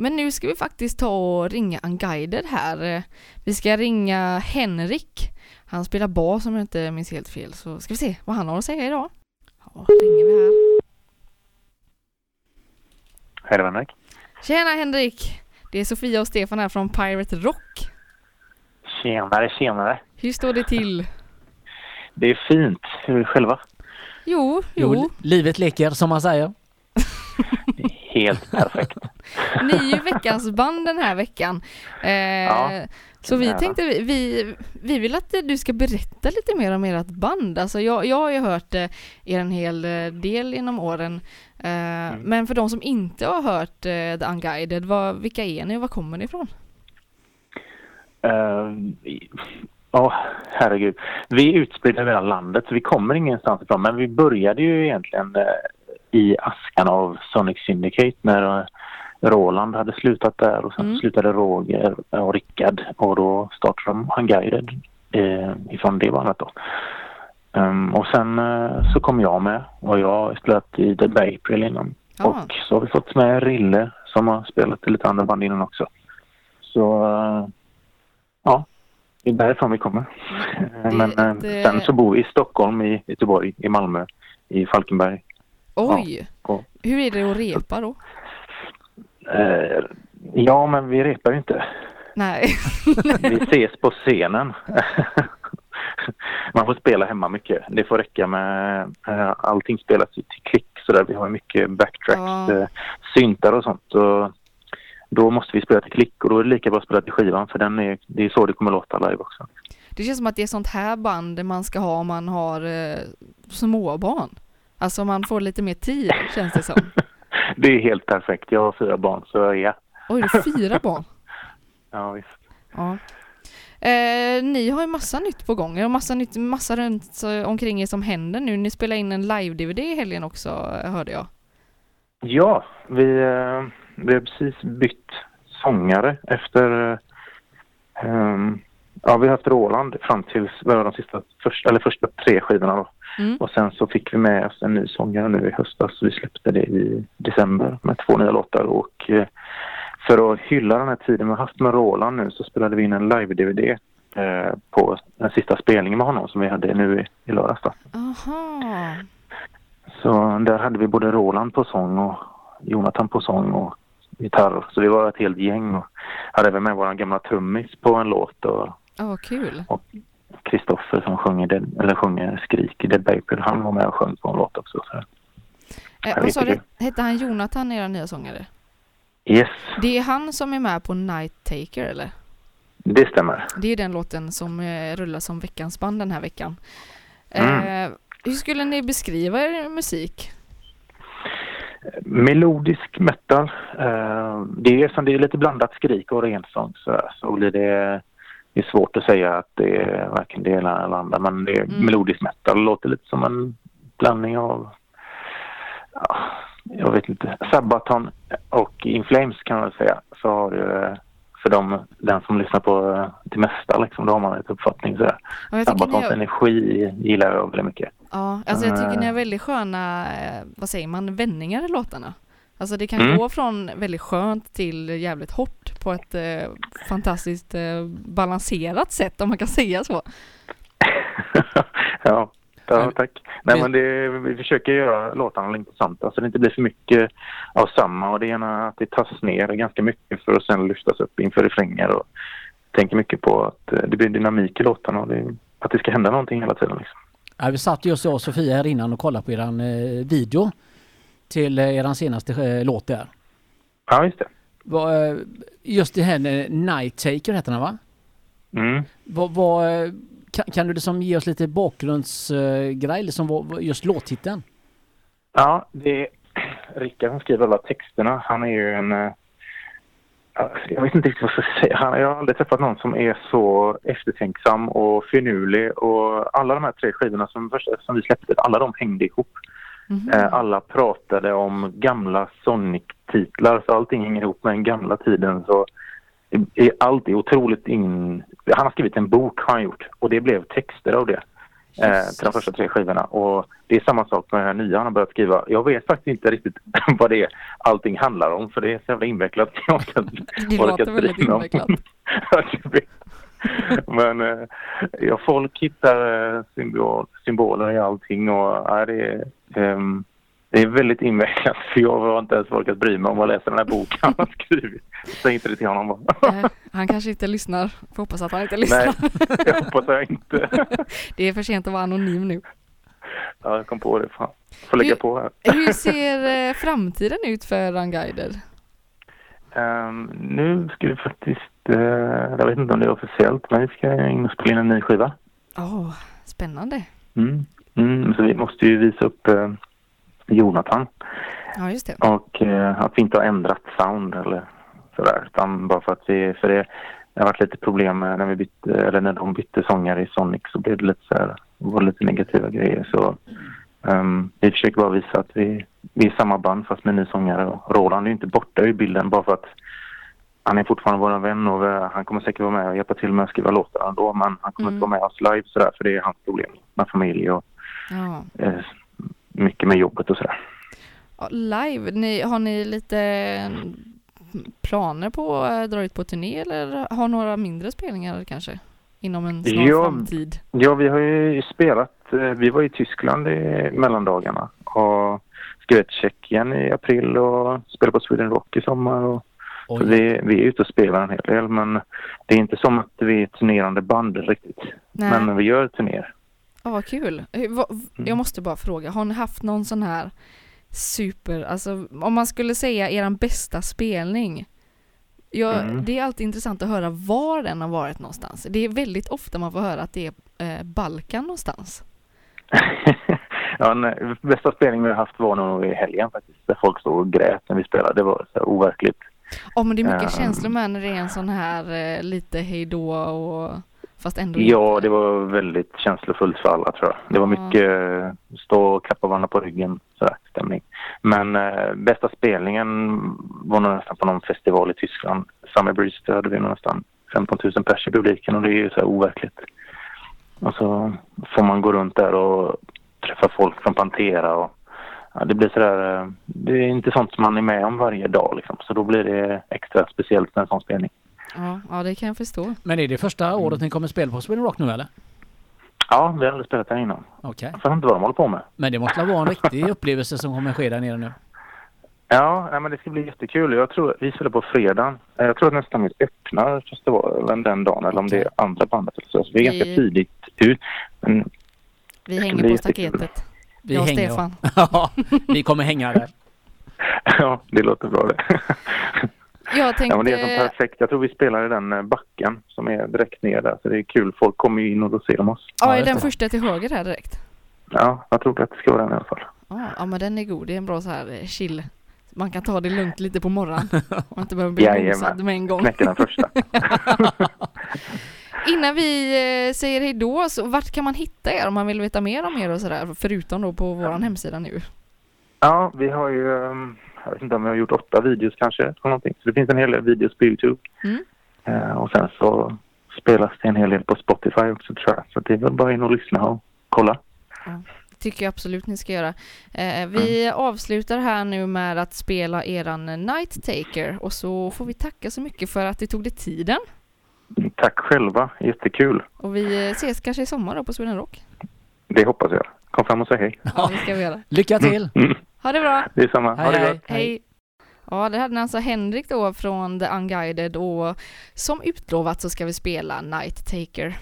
Men nu ska vi faktiskt ta och ringa Unguided här. Vi ska ringa Henrik. Han spelar bas om jag inte minns helt fel. Så ska vi se vad han har att säga idag. Ja, ringer vi här. Hej, det var Henrik. Tjena Henrik! Det är Sofia och Stefan här från Pirate Rock. Tjenare, tjenare. Hur står det till? Det är fint. Hur är det själva? Jo, Jo, jo. li- livet leker som man säger. Helt perfekt. Ni är ju veckans band den här veckan. Eh, Ja, så vi nära. tänkte, vi- vi, vi vill att du ska berätta lite mer om ert band. Alltså jag, jag har ju hört eh, er en hel eh, del inom åren. Eh, Men för de som inte har hört eh, The Unguided, vad, vilka är ni och var kommer ni ifrån? Eh, Ja, herregud. Vi är utspridda över hela landet så vi kommer ingenstans ifrån. Men vi började ju egentligen i askan av Sonic Syndicate när eh, Roland hade slutat där och sen Mm. slutade Roger och Rickard och då startade de Unguided eh, ifrån det bandet då. Ehm, och sen eh, så kom jag med och jag har spelat i The Bay April innan. Ja. Och så har vi fått med Rille som har spelat i lite andra band innan också. Så eh, ja, det är därifrån vi kommer. Det- Men eh, det- sen så bor vi i Stockholm, i Göteborg, i Malmö, i Falkenberg. Oj! och- Hur är det att repa då? Eh, ja, men vi repar ju inte. Nej. Vi ses på scenen. Man får spela hemma mycket. Det får räcka med... eh, allting spelas ju till klick så där. Vi har mycket backtracks, Ja. eh, syntar och sånt. Och då måste vi spela till klick och då är det lika bra att spela till skivan för den är, det är så det kommer låta live också. Det känns som att det är sånt här band man ska ha om man har eh, småbarn. Alltså man får lite mer tid känns det som. Det är helt perfekt. Jag har fyra barn så ja. Oj, det är fyra barn. Ja, visst. Ja. Eh, ni har ju massa nytt på gång och massa nytt, massa runt eh, omkring er som händer nu. Ni spelar in en live-DVD i helgen också eh, hörde jag. Ja, vi, eh, vi har precis bytt sångare efter... ehm, ja, vi har haft Roland fram till de sista, första, eller första tre skivorna då. Mm. Och sen så fick vi med oss en ny sångare nu i höstas. Vi släppte det i december med två nya låtar och eh, för att hylla den här tiden vi har haft med Roland nu så spelade vi in en live-DVD eh, på den sista spelningen med honom som vi hade nu i, i lördags. Aha. Så där hade vi både Roland på sång och Jonathan på sång och gitarr. Så vi var ett helt gäng och hade även med vår gamla trummis på en låt och Ja, vad kul. Kristoffer som sjunger, Dead- eller sjunger Skrik i Dead Baby. Han var med och sjöng på en låt också. Så. Eh, vad sa du? Hette han Jonathan, era nya sångare? Yes, Det är han som är med på Night Taker eller? det stämmer. Det är den låten som eh, rullar som veckans band den här veckan. Eh, Mm. hur skulle ni beskriva er musik? Melodisk metal. Eh, det är som det är lite blandat skrik och rensång så, så blir det, det är svårt att säga att det är varken det ena eller andra men det är Mm. melodisk metal. Låter lite som en blandning av ja, jag vet inte, Sabaton och In Flames kan man väl säga. Så har du för dem, den som lyssnar på eh, det mesta liksom, då har man ett uppfattning sådär. Ja, Sabatons har, energi gillar jag väldigt mycket. ja, alltså jag tycker ni har Eh. väldigt sköna, eh, vad säger man, vändningar i låtarna. Alltså det kan Mm. gå från väldigt skönt till jävligt hårt på ett eh, fantastiskt eh, balanserat sätt om man kan säga så. ja, ja, tack. Nej, men- det, vi försöker göra låtarna intressanta så det inte blir för mycket av samma. Och det ena är att det tas ner ganska mycket för att sen lyftas upp inför refränger. Och tänker mycket på att eh, det blir dynamik i låtarna och det, att det ska hända någonting hela tiden. Liksom. Ja, vi satt just jag och Sofia här innan och kollade på eran eh, video till eh, eran senaste eh, låt där. Ja, just det. Eh, just det här Night Taker heter den va? Mm. Vad, vad, kan, kan du liksom ge oss lite bakgrundsgrej, liksom vad, just låttiteln? Ja, det är Rickard som skriver alla texterna. Han är ju en... ja, Jag vet inte riktigt vad jag ska säga. Han, jag har aldrig träffat någon som är så eftertänksam och finurlig. Och alla de här tre skivorna som, som vi släppte, alla de hängde ihop. Eh, Alla pratade om gamla Sonic-titlar, så allting hänger ihop med den gamla tiden. Så är allt är otroligt in... Han har skrivit en bok, har han gjort. Och det blev texter av det. Eh, till de första tre skivorna. Och det är samma sak med den här nya han har börjat skriva. Jag vet faktiskt inte riktigt vad det är allting handlar om för det är så jävla invecklat. Jag orkar, det låter väldigt invecklat. Men eh, ja, folk hittar eh, symbol, symboler i allting och ja, det är... Um, det är väldigt invecklat för jag har inte ens orkat bry mig om att läsa den här boken han har skrivit. Säg inte det till honom bara. han kanske inte lyssnar. Får hoppas att han inte lyssnar. Nej, jag hoppas jag inte. det är för sent att vara anonym nu. Ja, jag kom på det. Fan. Får lägga hur, på här. hur ser eh, framtiden ut för Ranguider? Um, nu ska vi faktiskt, uh, jag vet inte om det är officiellt, men vi ska in och spela in en ny skiva. Åh, oh, spännande. Mm. Mm, så vi måste ju visa upp uh, Jonathan. Ja, just det. Och eh, att vi inte har ändrat sound eller sådär. Utan bara för att vi, för det, det har varit lite problem när vi bytte, eller när de bytte sångare i Sonic så blev det lite så här, var lite negativa grejer. Så um, vi försöker bara visa att vi, vi är samma band fast med ny sångare. Roland är ju inte borta ur bilden bara för att han är fortfarande vår vän och han kommer säkert vara med och hjälpa till med att skriva låtar ändå men han kommer mm. inte vara med oss live sådär för det är hans problem med familj och ja. eh, mycket med jobbet och sådär. live, ni, har ni lite planer på att dra ut på turné eller har några mindre spelningar kanske? Inom en snar ja, framtid? Ja, vi har ju spelat. Eh, vi var i Tyskland i mellandagarna och skrev ett Tjeckien i april och spelade på Sweden Rock i sommar. Och så vi, vi är ute och spelar en hel del men det är inte som att vi är ett turnerande band riktigt. Nej. Men vi gör turnéer. Ja, vad kul. Jag mm. måste bara fråga, har ni haft någon sån här super, alltså om man skulle säga er bästa spelning? Jag, mm. Det är alltid intressant att höra var den har varit någonstans. Det är väldigt ofta man får höra att det är eh, Balkan någonstans. ja, nej, bästa spelning vi har haft var nog i helgen faktiskt, där folk stod och grät när vi spelade. Det var så overkligt. Ja, men det är mycket um, känslor med när det är en sån här eh, lite hejdå och Fast ändå Ja, inte. det var väldigt känslofullt för alla tror jag. Det var mycket eh, stå och klappa varandra på ryggen sådär, stämning. Men äh, bästa spelningen var nog nästan på någon festival i Tyskland. Summer Breeze, där hade vi nästan 15 000 pers i publiken och det är ju så här overkligt. Och så får man gå runt där och träffa folk från Pantera och ja, det blir sådär, eh, det är inte sånt som man är med om varje dag liksom. Så då blir det extra speciellt med en sån spelning. Ja, ja, det kan jag förstå. Men är det första året mm. ni kommer spela på Sweden Rock nu eller? Ja, vi har aldrig spelat här innan. Okej. Okay. Jag inte vad de håller på med. Men det måste vara en riktig upplevelse som kommer ske där nere nu. Ja, nej, men det ska bli jättekul. Jag tror vi spelar på fredag. Jag tror att nästan vi öppnar festivalen den dagen eller om det är andra bandet. Så vi är vi... ganska tidigt ut. Men vi hänger på staketet. Vi jag och hänger. Stefan. Ja, vi kommer hänga där. ja, det låter bra det. Jag tänkte... Ja, men det är som perfekt. Jag tror vi spelar i den eh, backen som är direkt ner där. Så det är kul. Folk kommer ju in och då ser de oss. Ja, är den första till höger här direkt? Ja, jag tror att det ska vara den i alla fall. Ja, men den är god. Det är en bra så här eh, chill. Man kan ta det lugnt lite på morgonen. Man inte behöver bli mosad med en gång. Knäcker den första. Innan vi eh, säger hejdå, så vart kan man hitta er om man vill veta mer om er och sådär? Förutom då på vår hemsida nu. Ja, vi har ju um jag vet inte om vi har gjort åtta videos kanske. Eller någonting. Så det finns en hel del videos på Youtube. Mm. Eh, och sen så spelas det en hel del på Spotify också tror jag. Så det är väl bara in och lyssna och kolla. Ja, tycker jag absolut ni ska göra. Eh, vi mm. avslutar här nu med att spela eran Night Taker och så får vi tacka så mycket för att det tog dig tiden. Tack själva, jättekul. Och vi ses kanske i sommar då på Sweden Rock. Det hoppas jag. Kom fram och säg hej. Ja, det ska vi göra. Lycka till! Mm. Ha det bra! Det är samma. Ha det gott! Hej! Ja, det hade alltså Henrik då från The Unguided och som utlovat så ska vi spela Night Taker.